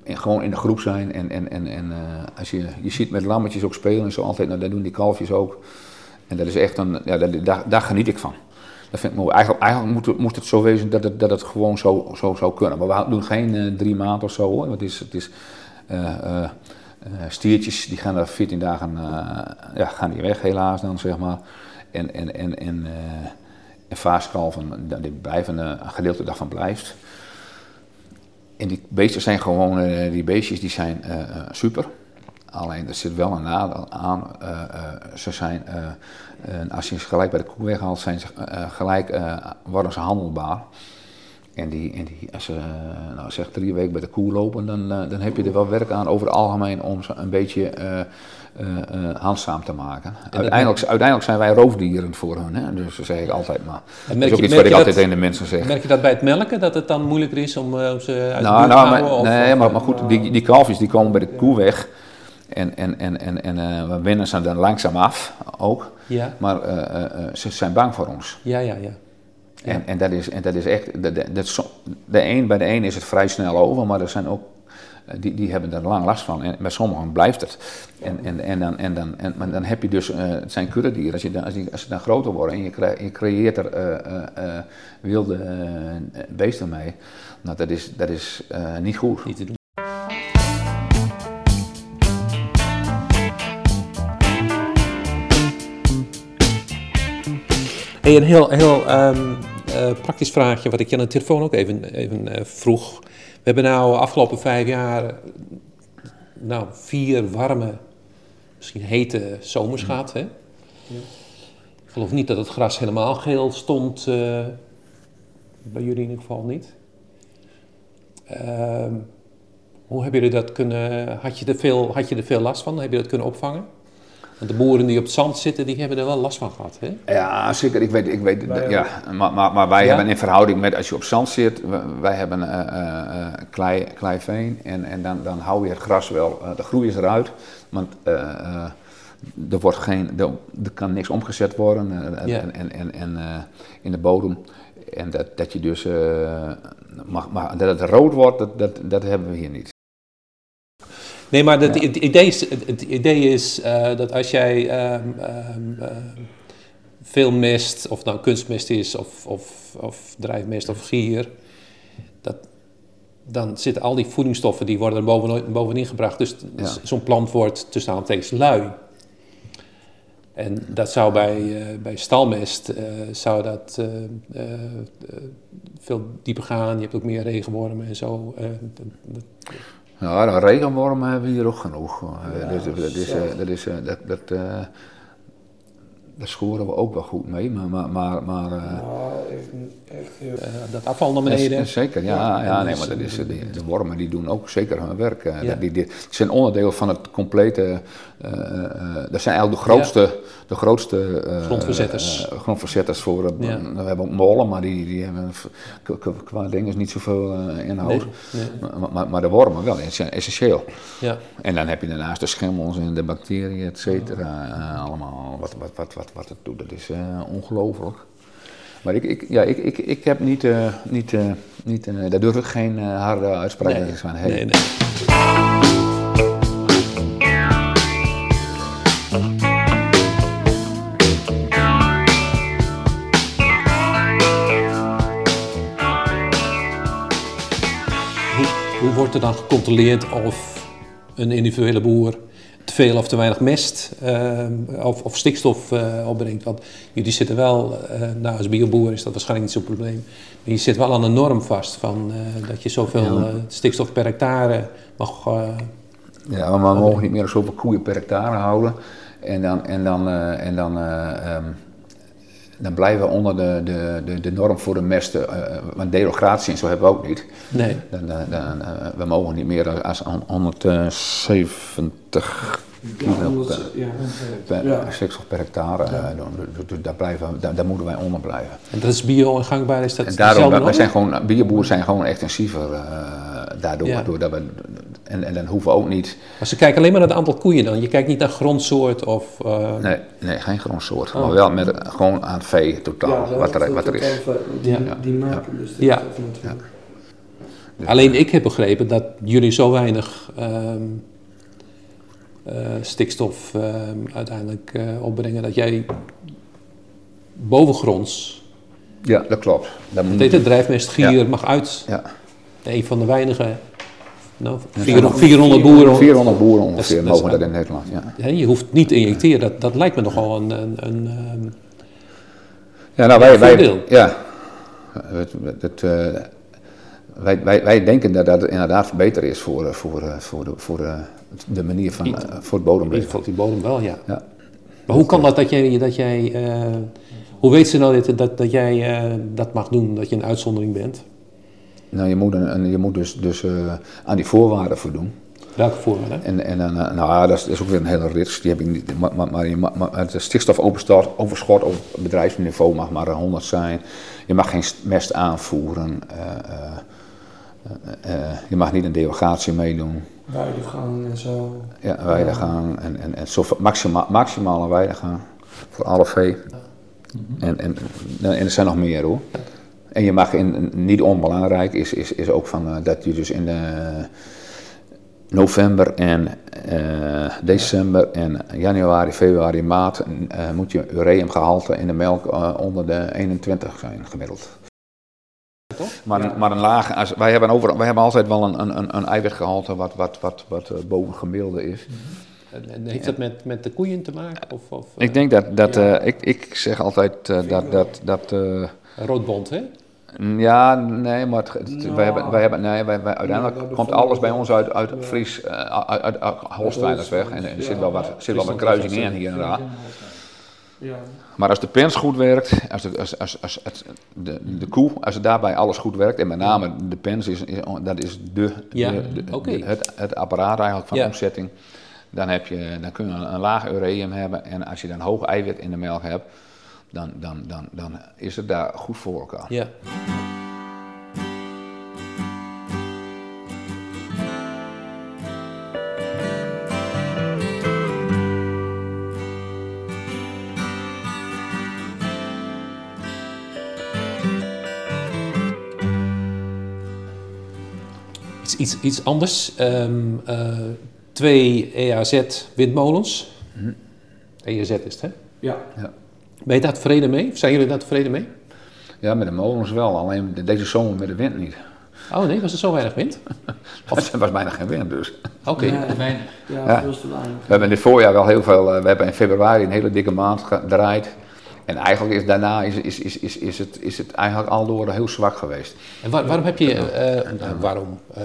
Speaker 2: gewoon in de groep zijn. En, en, en, en eh, als je, je ziet met lammetjes ook spelen en zo altijd, nou, dat doen die kalfjes ook. En dat is echt een, ja, dat, daar, daar geniet ik van. Dat vind ik mooi. Eigenlijk, eigenlijk moet, het, moet het zo wezen dat het, dat het gewoon zo, zo zou kunnen. Maar we doen geen eh, drie maanden of zo hoor. Het is, het is eh, eh, stiertjes die gaan er 14 dagen ja, gaan die weg helaas dan zeg maar. En, en, en, en, en vaaskalven, die blijven, een gedeelte daarvan blijft. En die beesten zijn gewoon, eh, die beestjes die zijn eh, eh, super. Alleen er zit wel een nadeel aan. ze zijn, als je ze gelijk bij de koe weghaalt, zijn ze gelijk, worden ze handelbaar. En, die, en die, als ze nou, zeg drie weken bij de koe lopen, dan, dan heb je er wel werk aan over het algemeen om ze een beetje handzaam te maken. Uiteindelijk, uiteindelijk zijn wij roofdieren voor hun, hè? dus dat zeg ik altijd maar. Dat
Speaker 1: merk
Speaker 2: is ook
Speaker 1: je-
Speaker 2: iets wat ik altijd
Speaker 1: dat-
Speaker 2: tegen de mensen zeg.
Speaker 1: Merk je dat bij het melken, dat het dan moeilijker is om eh, om ze uit de
Speaker 2: Nou, nou
Speaker 1: te houden? of-
Speaker 2: nee,
Speaker 1: of,
Speaker 2: maar,
Speaker 1: eh,
Speaker 2: maar goed, die, die kalfjes die komen bij de koe weg. En, en, en, en, en eh, we winnen ze dan langzaam af ook.
Speaker 1: Ja,
Speaker 2: Maar eh, eh, eh, ze zijn bang voor ons.
Speaker 1: ja, ja, ja. Ja.
Speaker 2: En, en, dat is, en dat is echt. Dat, dat, dat de een, bij de een is het vrij snel over, maar er zijn ook. Eh, Die, die hebben er lang last van. En bij sommigen blijft het. En, en, en, dan, en, dan, en maar dan heb je dus. eh, het zijn kuddedieren. Als, je dan, als, die, als ze dan groter worden en je, creëert er eh, wilde beesten mee. Nou, dat is, dat is niet goed.
Speaker 1: Niet te doen. Hey, een heel, heel ehm, eh, praktisch vraagje, wat ik je aan de telefoon ook even, even vroeg. We hebben nou afgelopen vijf jaar nou, vier warme, misschien hete zomers gehad. Hè? Ik geloof niet dat het gras helemaal geel stond. eh, bij jullie in ieder geval niet. Ehm, hoe hebben jullie dat kunnen... Had je, er veel, had je er veel last van? Heb je dat kunnen opvangen? Want de boeren die op het zand zitten, die hebben er wel last van gehad, hè?
Speaker 2: Ja, zeker. Ik weet, ik weet
Speaker 3: Wij
Speaker 2: ja, maar, maar, maar wij
Speaker 1: Ja?
Speaker 2: hebben in verhouding met als je op zand zit, wij hebben eh, eh, eh, klei, kleiveen en, en dan, dan hou je het gras wel, eh, de groei is eruit, want eh, eh, er, wordt geen, er, er kan niks omgezet worden
Speaker 1: Ja.
Speaker 2: en, en, en, en, eh, in de bodem. En dat, dat je dus, eh, mag, mag, dat het rood wordt, dat, dat, dat hebben we hier niet.
Speaker 1: Nee, maar het,
Speaker 2: Ja.
Speaker 1: het idee is, het, het idee is eh, dat als jij ehm, ehm, ehm, veel mest, of nou kunstmest is, of, of, of drijfmest of gier, dat, dan zitten al die voedingsstoffen, die worden er boven, bovenin gebracht. Dus
Speaker 2: Ja.
Speaker 1: zo'n plant wordt tussen aanhalingstekens lui. En dat zou bij, eh, bij stalmest eh, zou dat eh, eh, eh, veel dieper gaan. Je hebt ook meer regenwormen en zo.
Speaker 2: Ja, nou, regenwormen hebben we hier ook genoeg. Eh,
Speaker 3: Ja,
Speaker 2: dus dat is, eh,
Speaker 3: zelf.
Speaker 2: dat is, eh, dat, dat, eh, daar scoren we ook wel goed mee. Maar, maar, maar, maar
Speaker 3: echt, echt heel...
Speaker 1: Dat afval naar beneden.
Speaker 2: Ja, zeker, ja,
Speaker 3: Ja,
Speaker 2: nee, maar dat is, de, de wormen die doen ook zeker hun werk. eh,
Speaker 1: Ja.
Speaker 2: dat die, die, die zijn onderdeel van het complete, eh, dat zijn eigenlijk de grootste, de grootste eh,
Speaker 1: Grondverzetters.
Speaker 2: grondverzetters voor,
Speaker 1: Ja.
Speaker 2: we hebben ook molen, maar die, die hebben qua dingen niet zoveel inhoud.
Speaker 1: Nee, nee.
Speaker 2: Maar, maar, maar de wormen wel, die zijn essentieel.
Speaker 1: Ja.
Speaker 2: En dan heb je daarnaast de schimmels en de bacteriën, et cetera. allemaal wat, wat, wat, wat, wat het doet, dat is ongelooflijk. Maar ik, ik, ja, ik, ik, ik heb niet, niet, niet daar durf ik geen harde uitspraken
Speaker 1: Nee,
Speaker 2: van. Hey,
Speaker 1: nee, nee. Wordt er dan gecontroleerd of een individuele boer te veel of te weinig mest ehm, of, of stikstof eh, opbrengt? Want jullie zitten wel, eh, nou als bioboer is dat waarschijnlijk niet zo'n probleem, maar je zit wel aan een norm vast van eh, dat je zoveel eh, stikstof per hectare mag. eh,
Speaker 2: Ja, maar we mogen niet meer zoveel koeien per hectare houden. En dan, en dan, eh, en dan, eh, ehm, dan blijven we onder de, de, de, de norm voor de mest. eh, want derogatie en zo hebben we ook niet.
Speaker 1: nee.
Speaker 2: Dan, dan, dan, eh, we mogen niet meer dan als 170 kilo per,
Speaker 3: ja.
Speaker 2: per
Speaker 3: Ja.
Speaker 2: stikstof per hectare. eh, doen. Dus- dus daar, blijven, we- daar, daar moeten wij onder blijven.
Speaker 1: En dat is bio en gangbaar, is dat
Speaker 2: En daarom, wij zijn gewoon, bioboeren zijn gewoon extensiever eh, daardoor.
Speaker 1: Ja.
Speaker 2: Doordat we, en, en dan hoeven we ook niet,
Speaker 1: Maar ze kijken alleen maar naar het aantal koeien dan. Je kijkt niet naar grondsoort of... eh,
Speaker 2: nee, nee geen grondsoort,
Speaker 1: Oh.
Speaker 2: maar wel met, gewoon aan het vee totaal,
Speaker 3: Ja,
Speaker 2: wat, er, wat er is.
Speaker 3: Die,
Speaker 1: Ja.
Speaker 3: die maken dus de
Speaker 1: Ja.
Speaker 2: Dus-
Speaker 1: Alleen ik heb begrepen dat jullie zo weinig ehm, eh, stikstof ehm, uiteindelijk eh, opbrengen dat jij bovengronds,
Speaker 2: Ja, dat klopt. Dat moet,
Speaker 1: dit het drijfmestgier mag uit.
Speaker 2: Ja.
Speaker 1: Een van de weinige, nou,
Speaker 2: Ja,
Speaker 1: 400, 400 boeren.
Speaker 2: 400 boeren ongeveer
Speaker 1: Dat
Speaker 2: in Nederland, ja.
Speaker 1: Je hoeft niet te injecteren, dat, dat lijkt me nogal een, een, een ehm,
Speaker 2: Ja, nou, wij, wij, ja. Eh, wij, wij, wij denken dat dat inderdaad verbeterd is voor, eh, voor, eh, voor, de, voor de, de manier van, voor het bodemleven.
Speaker 1: geval die bodem wel, ja.
Speaker 2: Ja.
Speaker 1: Maar hoe kan dat dat jij, dat jij hoe weet ze nou dat, dat, dat jij dat mag doen, dat je een uitzondering bent?
Speaker 2: Nou, je moet, een, een- je moet dus, dus eh, aan die voorwaarden voldoen.
Speaker 1: Welke voorwaarden?
Speaker 2: En, en dan, eh, nou ja, dat is, dat is ook weer een hele rits. Die heb ik niet. Maar, maar, maar, je mag- maar het stikstofoverschot op bedrijfsniveau mag maar 100 zijn. Je mag geen mest aanvoeren. eh, eh, eh, eh, je mag niet een derogatie meedoen.
Speaker 3: Weidegang en zo.
Speaker 2: Ja, weidegang en, en, en zo, maxima, maximale weidegang voor alle vee. En, en, en er zijn nog meer hoor. En je mag in, niet onbelangrijk is, is, is ook van, eh, dat je dus in de november en eh, december en januari, februari, maart moet je ureumgehalte in de melk onder de 21 zijn gemiddeld. Maar,
Speaker 3: Ja.
Speaker 2: maar een laag, als, wij, hebben over, wij hebben altijd wel een, een, een, eiwitgehalte wat, wat, wat, wat boven gemiddelde is.
Speaker 1: En, en heeft dat met, met de koeien te maken? Of, of
Speaker 2: Ik denk dat, dat
Speaker 3: Ja.
Speaker 2: ik, ik zeg altijd dat, dat, dat
Speaker 1: roodbond, hè?
Speaker 2: Ja, nee, maar het, het-
Speaker 3: Nou.
Speaker 2: wij hebben, wij hebben, nee, wij, wij, uiteindelijk komt alles bij ons uit, uit
Speaker 3: Ja.
Speaker 2: Fries, eh, uit, uit, en er
Speaker 3: Ja.
Speaker 2: zit wel wat, zit wel wat kruising in hier en daar.
Speaker 3: Ja.
Speaker 2: Maar als de pens goed werkt, als, de, als, als, als het, de, de koe, als het daarbij alles goed werkt, en met name de pens, is, is, dat is de,
Speaker 1: Ja,
Speaker 2: de, de-
Speaker 1: oké.
Speaker 2: de- het, het apparaat eigenlijk van
Speaker 1: Ja.
Speaker 2: omzetting. Dan, heb je, dan kun je een, een laag ureum hebben en als je dan hoog eiwit in de melk hebt, dan, dan, dan, dan is het daar goed voor elkaar.
Speaker 1: Ja. Iets, iets, iets anders. Ehm, eh, twee EAZ windmolens. EAZ is het, hè?
Speaker 3: Ja.
Speaker 2: Ja.
Speaker 1: Ben je daar tevreden mee? Zijn jullie daar tevreden mee?
Speaker 2: Ja, met de molens wel, alleen de- deze zomer met de wind niet.
Speaker 1: Oh nee, was er zo weinig wind?
Speaker 2: Er was bijna geen wind dus.
Speaker 1: Oké.
Speaker 3: Ja,
Speaker 4: Weinig.
Speaker 3: ja,
Speaker 2: Ja.
Speaker 3: veel te weinig.
Speaker 2: We hebben in dit voorjaar wel heel veel, eh, we hebben in februari een hele dikke maand gedraaid. En eigenlijk is daarna is, is, is, is, is, het, is het eigenlijk al door heel zwak geweest.
Speaker 1: En waar- waarom heb je, eh, nou, waarom? Eh,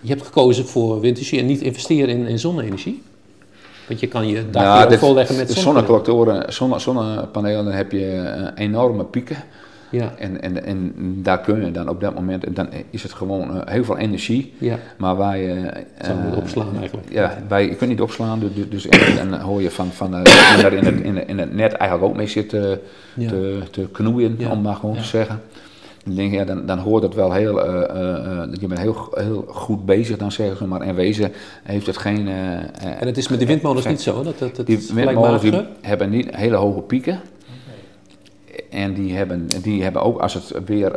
Speaker 1: je hebt gekozen voor windenergie en niet investeren in, in zonne-energie? Want je kan je dak
Speaker 2: Ja, dit-
Speaker 1: volleggen met
Speaker 2: de
Speaker 1: zonnepanelen.
Speaker 2: zonne, zonnepanelen, dan heb je eh, enorme pieken.
Speaker 1: Ja,
Speaker 2: En, en, en daar kun je dan op dat moment, en dan is het gewoon eh, heel veel energie.
Speaker 1: ja.
Speaker 2: Maar waar je...
Speaker 1: Het opslaan eigenlijk.
Speaker 2: Ja, wij, je kunt niet opslaan, dus, dus en, en dan hoor je van, van daar in het, in, het, in het net eigenlijk ook mee zit te,
Speaker 1: Ja.
Speaker 2: te, te knoeien,
Speaker 1: Ja.
Speaker 2: om maar gewoon te zeggen. Dan denk je, ja, dan, dan hoort het wel heel, eh, je bent heel, heel goed bezig dan zeggen ze, maar in wezen heeft het geen...
Speaker 1: En het is met die windmolens niet zo, dat het, het
Speaker 2: die windmolens die hebben niet hele hoge pieken. En die hebben, die hebben ook als het weer,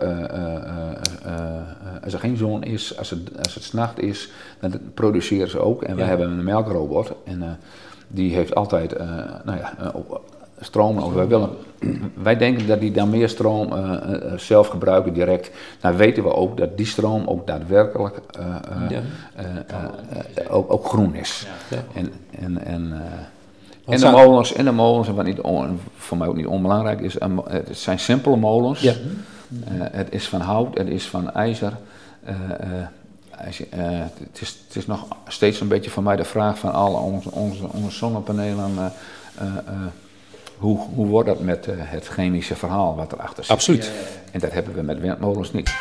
Speaker 2: als er geen zon is, als het, als het s'nacht is, dan produceren ze ook. En we hebben een melkrobot en die heeft altijd, nou ja, op- stroom. Wij, willen, wij denken dat die dan meer stroom eh, eh, zelf gebruiken direct. Dan weten we ook dat die stroom ook daadwerkelijk eh,
Speaker 1: Ja.
Speaker 2: ook, ook groen is.
Speaker 1: Ja.
Speaker 2: En, en, en, eh, en de molens, en de molens, en wat niet on- voor mij ook niet onbelangrijk is, het zijn simpele molens.
Speaker 1: Ja.
Speaker 2: Eh, het is van hout, het is van ijzer. Eh, eh, als je, eh, het, is, het is nog steeds een beetje voor mij de vraag van alle onze, onze, onze zonnepanelen. eh, eh, eh, hoe, hoe wordt dat met eh, het chemische verhaal wat erachter zit?
Speaker 1: Absoluut.
Speaker 2: En dat hebben we met windmolens niet.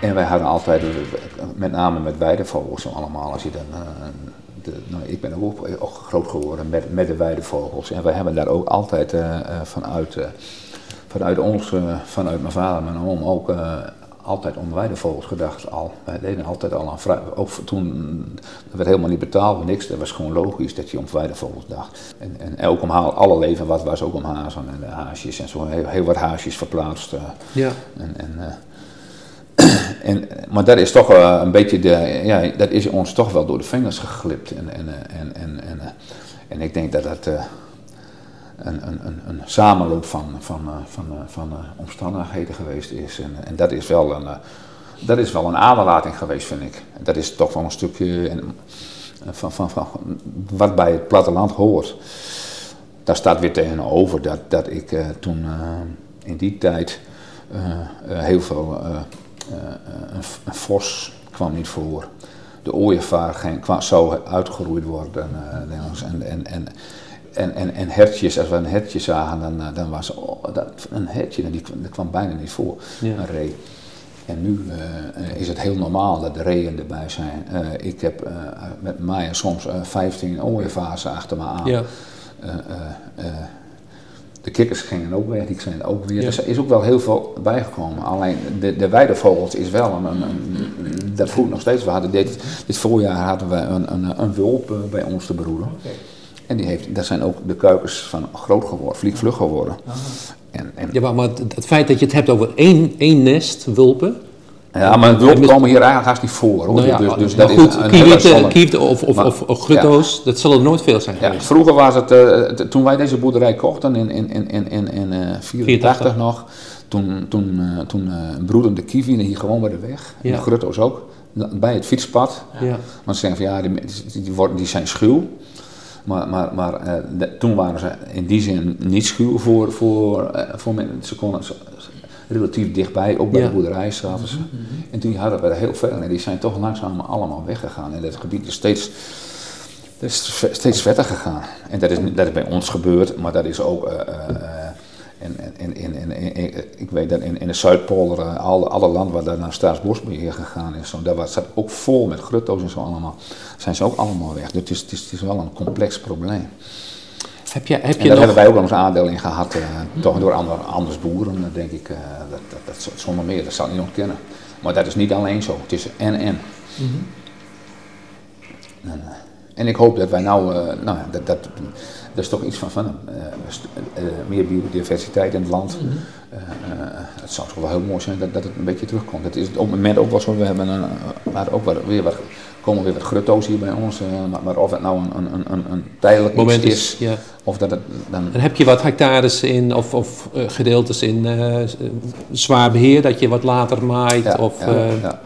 Speaker 2: En wij hadden altijd, eh, met name met weidevogels allemaal, als je dan... eh, de, nou, ik ben ook, ook groot geworden met, met de weidevogels. En wij hebben daar ook altijd eh, eh, vanuit, eh, vanuit ons, eh, vanuit mijn vader en mijn oom ook eh, altijd om weidevogels gedacht al. Wij deden altijd al aan vrij, ook toen, dat werd helemaal niet betaald voor niks. Dat was gewoon logisch dat je om weidevogels dacht. En, en ook om ha- alle leven wat was ook om hazen en de haasjes en zo. Heel, heel wat haasjes verplaatst. eh.
Speaker 1: Ja.
Speaker 2: En, en, eh, en, maar dat is toch eh, een beetje de, ja, dat is ons toch wel door de vingers geglipt. En, en, eh, en, en, en, eh, en ik denk dat dat eh, een, een, een, samenloop van, van, eh, van, eh, van eh, omstandigheden geweest is. En, en dat is wel een, dat is wel een aderlating geweest, vind ik. Dat is toch wel een stukje van, van, van, wat bij het platteland hoort. Daar staat weer tegenover dat, dat ik toen in die tijd heel veel. een, vos kwam niet voor. De ooievaar ging, kwam, zou uitgeroeid worden. en, en, en, en, en, en hertjes, als we een hertje zagen, dan, eh, dan was oh, dat, een hertje, die, kwam- dat kwam bijna niet voor,
Speaker 1: Ja.
Speaker 2: een ree. En nu eh, is het heel normaal dat de reeën erbij zijn. Eh, ik heb eh, met mij soms eh 15 ooievaars achter me aan.
Speaker 1: Ja.
Speaker 2: Eh, eh, eh, de kikkers gingen ook weg, die zijn ook weer.
Speaker 1: Ja.
Speaker 2: Dus er is ook wel heel veel bijgekomen. Alleen de, de weidevogels is wel een, een, een- dat voelt nog steeds. We hadden dit, dit voorjaar hadden we een, een, een wulp eh, bij ons te broeden. En die heeft, daar zijn ook de kuikens van groot geworden, vliegvlug geworden. En, en,
Speaker 1: Ja, maar, het het feit dat je het hebt over één, één nest wulpen.
Speaker 2: ja, maar wulpen komen hier eigenlijk haast niet voor. Hoor.
Speaker 1: Nou ja,
Speaker 2: dus, dus
Speaker 1: maar
Speaker 2: dat
Speaker 1: goed,
Speaker 2: is een
Speaker 1: kieviten of, of,
Speaker 2: Maar-
Speaker 1: of, of grutto's, dat zal er nooit veel zijn
Speaker 2: Ja, vroeger was het, eh, t- toen wij deze boerderij kochten in 1984 in, in, in, in, eh, 84 nog, toen, toen, eh, eh, de kievien hier gewoon bij de weg. En de grutto's ook, bij het fietspad.
Speaker 1: Ja.
Speaker 2: Want ze zeggen van ja, die, die, worden, die zijn schuw. Maar, maar, maar eh, de- toen waren ze in die zin niet schuw voor, voor, eh, voor mensen. Ze konden ze- relatief dichtbij, ook bij
Speaker 1: Ja.
Speaker 2: de boerderij zaten ze. En toen hadden we er heel veel en die zijn toch langzaam allemaal weggegaan. En dat gebied is steeds, is steeds verder gegaan. En dat is, dat is bij ons gebeurd, maar dat is ook... eh, en, en, en, en, en- en- en- ik weet dat in, in de Zuidpolder, eh, alle, alle land waar daar naar Staatsbosbeheer gegaan is, zo, daar was het ook vol met grutto's en zo allemaal. Zijn ze ook allemaal weg. Dus het is, het is, het is wel een complex probleem.
Speaker 1: Heb je, heb
Speaker 2: En
Speaker 1: je
Speaker 2: daar
Speaker 1: nog...
Speaker 2: hebben wij ook ons aandeel in gehad, eh, toch door ander, anders boeren, eh, denk ik. dat, dat, dat, zonder meer, dat zal ik niet ontkennen. Maar dat is niet alleen zo, het is en en. En, eh, en ik hoop dat wij nou, nou dat, dat, dat is toch iets van, van eh, eh, meer biodiversiteit in het land. Eh, het zou toch wel heel mooi zijn dat, dat het een beetje terugkomt. Het is op het moment ook wel zo, we hebben een, maar ook wat, weer wat, komen weer wat grutto's hier bij ons. maar, maar of het nou een, een, een, een tijdelijk
Speaker 1: moment is,
Speaker 2: is,
Speaker 1: ja.
Speaker 2: of dat het dan
Speaker 1: En heb je wat hectares in, of, of gedeeltes in zwaar beheer, dat je wat later maait?
Speaker 2: Ja,
Speaker 1: of,
Speaker 2: ja,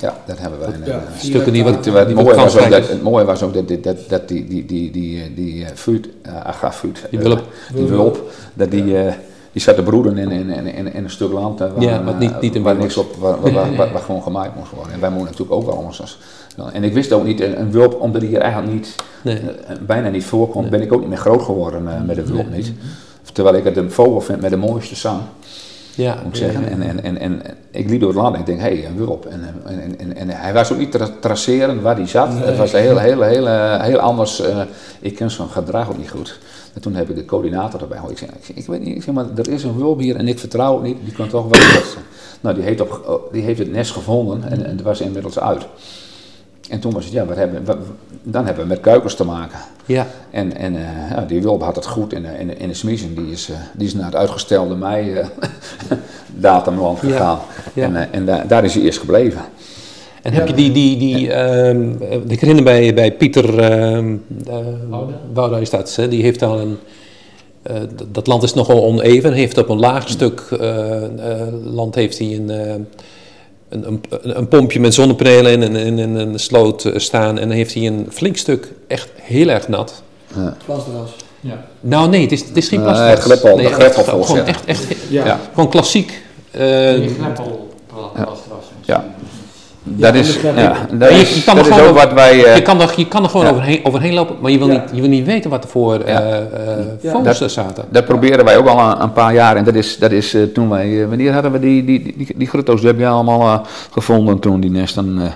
Speaker 2: ja. Dat hebben wij.
Speaker 3: Ja,
Speaker 2: eh,
Speaker 3: vier
Speaker 1: stukken die wat-
Speaker 2: het,
Speaker 1: die
Speaker 2: mooie was ook dat, het mooie was ook dat, dat, dat, die, die, die, die, eh, die eh, vuut, uh,
Speaker 1: Die
Speaker 2: eh,
Speaker 1: wulp.
Speaker 2: die wulp, dat die, eh, die zat te broeden in, in, in, in, in een stuk land eh, waar,
Speaker 1: Ja, wat niet-
Speaker 2: eh,
Speaker 1: niet in
Speaker 2: waar niks op, waar, waar, waar, waar- waar gewoon gemaaid moest worden. En wij moeten natuurlijk ook wel ons. als- En ik wist ook niet, een, een wulp, omdat die hier eigenlijk niet,
Speaker 1: Nee.
Speaker 2: eh, bijna niet voorkomt,
Speaker 1: Nee.
Speaker 2: ben ik ook niet meer groot geworden eh, met de wulp
Speaker 1: Nee.
Speaker 2: niet. Terwijl ik het een vogel vind met de mooiste zang
Speaker 1: Ja,
Speaker 2: moet ik zeggen. En, en, en, en ik liep door het land en ik denk, hé, hey, een wulp. En, en, en, en, hij was ook niet te traceren waar hij zat. Het was heel, heel, heel, eh, heel anders. eh, ik ken zijn gedrag ook niet goed. En toen heb ik de coördinator erbij gehoord. Ik zeg, ik, weet niet, ik zeg, maar er is een wulp hier en ik vertrouw het niet. Die kan toch wel. Nou, die heeft, op, oh, die heeft het nest gevonden en, en het was inmiddels uit. En toen was het, ja, wat hebben, wat- dan hebben we met kuikens te maken.
Speaker 1: ja.
Speaker 2: En, en eh, ja, die Wilp had het goed in de, in de, in de smiezen. Die is, eh, die is naar het uitgestelde mei eh, datumland
Speaker 1: Ja,
Speaker 2: gegaan.
Speaker 1: ja.
Speaker 2: En, eh, en daar daar is hij eerst gebleven.
Speaker 1: En heb je die, die, die ehm, eh, ik herinner bij, bij Pieter ehm eh, Wouda is dat, hè, die heeft al een, eh, dat land is nogal oneven, heeft op een laag stuk eh, eh, land heeft hij een, eh, een, een, een pompje met zonnepanelen in, in, in, in een sloot eh, staan en dan heeft hij een flink stuk echt heel erg nat.
Speaker 3: Plasdras.
Speaker 1: Nou nee, het is, het is geen
Speaker 2: Nee, greppel- de
Speaker 1: echt-
Speaker 2: greppelvolgens,
Speaker 1: Gewoon
Speaker 2: ja.
Speaker 1: echt, echt,
Speaker 3: Ja.
Speaker 2: Ja.
Speaker 1: gewoon klassiek. eh,
Speaker 4: Die greppel was
Speaker 2: Ja. Dat is, ja, dat
Speaker 1: je-
Speaker 2: is,
Speaker 1: je kan
Speaker 2: dat is
Speaker 1: gewoon
Speaker 2: ook wat wij... eh,
Speaker 1: Je kan, er, je kan er gewoon
Speaker 2: Ja.
Speaker 1: overheen, overheen lopen, maar je wil, niet, je wil niet weten wat er voor eh
Speaker 2: Ja.
Speaker 1: eh, er zaten.
Speaker 2: Dat proberen wij ook al een, een paar jaar. En dat is, dat is eh, toen wij, eh, wanneer hadden we die, die, die, die, die grutto's, die heb je allemaal eh, gevonden toen, die nesten. eh,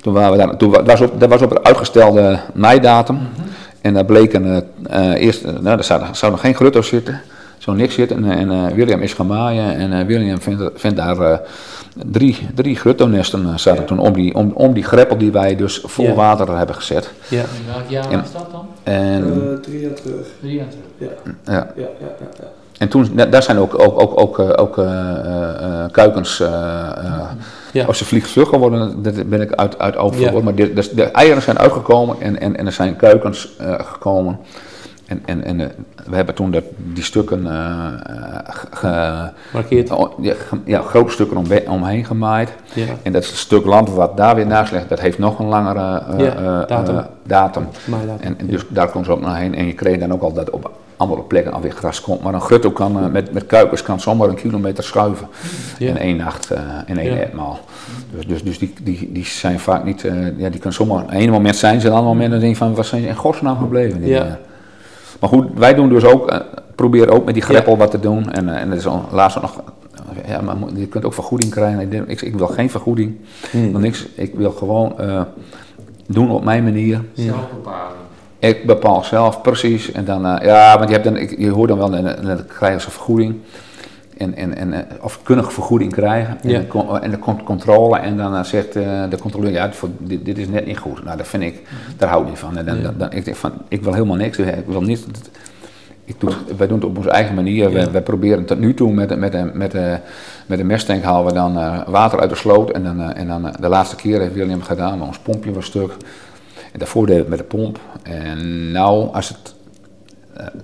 Speaker 2: toen waren we daar, toen wa- was op, dat was op een uitgestelde meidatum. En daar bleken eh, eh, eerst, eh, nou, er zouden, zouden geen grutto's zitten, zou niks zitten. En, en eh, William is gaan maaien en eh, William vindt, vindt daar eh, drie, drie gruttonesten eh, zaten toen om die, om, om die greppel die wij dus vol
Speaker 1: Ja.
Speaker 2: water hebben gezet.
Speaker 1: Ja.
Speaker 4: In welk jaar
Speaker 2: En-
Speaker 4: was dat dan?
Speaker 2: En,
Speaker 3: Eh, drie jaar terug.
Speaker 4: Drie jaar terug.
Speaker 3: Ja,
Speaker 2: ja.
Speaker 3: ja, ja, ja. ja.
Speaker 2: En toen, da- daar zijn ook, ook, ook, ook, eh, ook eh, eh, eh, kuikens, eh, eh,
Speaker 1: Ja.
Speaker 2: als ze vliegvlug geworden, daar ben ik uit, uit open
Speaker 1: Ja.
Speaker 2: geworden. Maar de, de, de eieren zijn uitgekomen en, en, en er zijn kuikens eh, gekomen. En, en, en eh, we hebben toen dat, die stukken, eh, eh, ge- ge-
Speaker 1: Markeert.
Speaker 2: oh, ja, ja, grote stukken om, omheen gemaaid.
Speaker 1: Ja.
Speaker 2: En dat stuk land wat daar weer naast ligt, dat heeft nog een langere
Speaker 1: Ja, datum.
Speaker 2: datum. En, en dus daar kon ze ook naar heen. En je kreeg dan ook al dat op andere plekken alweer gras komt. Maar een grutto kan met, met kuikens kan zomaar een kilometer schuiven.
Speaker 1: Ja.
Speaker 2: In één nacht, in één
Speaker 1: Ja.
Speaker 2: etmaal. Dus, dus, dus die, die, die zijn vaak niet, eh, ja, die kunnen zomaar, een moment zijn ze, een ander moment dan denk je van, wat zijn ze in godsnaam gebleven?
Speaker 1: Ja.
Speaker 2: Eh. Maar goed, wij doen dus ook, eh, proberen ook met die greppel wat te doen. En, eh, en dat is al, laatst nog, ja, maar je kunt ook vergoeding krijgen. Ik, denk, ik, ik wil geen vergoeding,
Speaker 1: Hmm.
Speaker 2: niks. Ik wil gewoon eh, doen op mijn manier.
Speaker 4: Zelf bepalen.
Speaker 2: Ik bepaal zelf precies. En dan, eh, ja, want je, hebt dan, ik, je hoort dan wel, en, en dan krijgen ze vergoeding. En, en, en, eh, of kunnen vergoeding krijgen. En, dan, dan komt controle en dan eh, zegt eh, de controleur, ja, dit, dit is net niet goed. Nou, dat vind ik, daar hou ik niet van. En dan,
Speaker 1: Ja.
Speaker 2: dan, dan- ik denk van, ik wil helemaal niks. Ik wil niet, ik doe, wij doen het op onze eigen manier.
Speaker 1: Ja.
Speaker 2: Wij, wij proberen tot nu toe met, met, met, met de mesttank halen we dan water uit de sloot. En dan, en dan de laatste keer heeft William gedaan, maar ons pompje was stuk. En daarvoor deden we het met de pomp. En nou, als het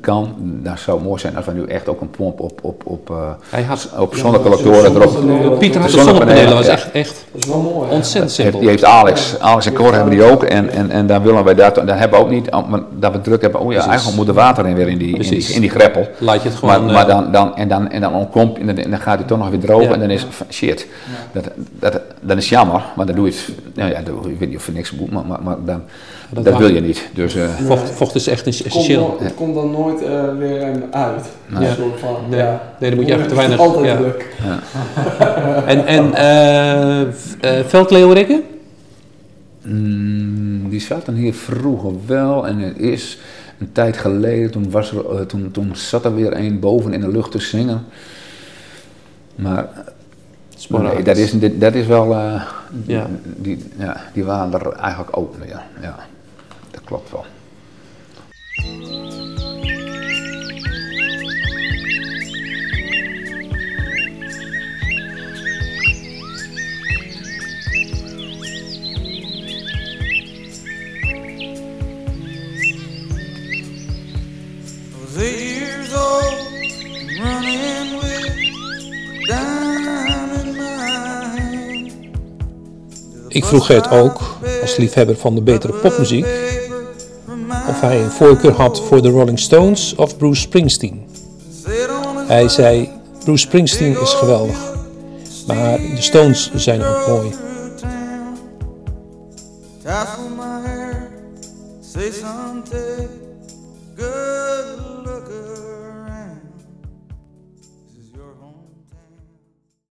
Speaker 2: kan, dan zou mooi zijn als we nu echt ook een pomp op, op, op, eh,
Speaker 1: Hij had,
Speaker 2: op zonnecollectoren erop.
Speaker 1: Pieter had de
Speaker 2: zonnepanelen,
Speaker 1: was echt, echt
Speaker 3: Dat is wel mooi.
Speaker 1: ontzettend simpel.
Speaker 2: Die heeft Alex, Alex en Cor hebben die ook. En, en, en dan willen wij dat, dan hebben we ook niet, maar dat we druk hebben, oh ja, eigenlijk moet er water in weer in die, in die,
Speaker 1: Precies.
Speaker 2: in die greppel.
Speaker 1: Laat je het
Speaker 2: Maar,
Speaker 1: gewoon...
Speaker 2: maar
Speaker 1: eh,
Speaker 2: dan, dan, en dan, en dan ontkomt, en dan, en dan gaat hij toch nog weer droog
Speaker 1: Ja.
Speaker 2: en dan is shit. Dat, dat, dan is jammer, maar dan doe je het, nou ja, ik weet niet of je niks moet, maar, maar, maar dan,
Speaker 1: dat
Speaker 2: wil je niet. Dus, eh,
Speaker 1: vocht, vocht is echt
Speaker 3: Het komt,
Speaker 1: essentieel.
Speaker 3: no- het komt dan nooit eh, weer hem uit.
Speaker 2: Nee.
Speaker 3: Soort van,
Speaker 1: Nee.
Speaker 3: ja.
Speaker 1: Nee, dan moet je echt te weinig...
Speaker 3: Altijd
Speaker 1: ja.
Speaker 3: druk.
Speaker 1: En, en eh eh, veldleeuwerikken?
Speaker 2: Mm, die zaten hier vroeger wel en het is een tijd geleden, toen, was er, eh, toen, toen zat er weer een boven in de lucht te zingen. Maar eh, nee, dat, is, dit- dat is wel, eh,
Speaker 1: Ja.
Speaker 2: die, ja, die waren er eigenlijk ook weer. Ja, dat klopt wel.
Speaker 5: Ik vroeg Gert ook, als liefhebber van de betere popmuziek, of hij een voorkeur had voor de Rolling Stones of Bruce Springsteen. Hij zei, Bruce Springsteen is geweldig, maar de Stones zijn ook mooi.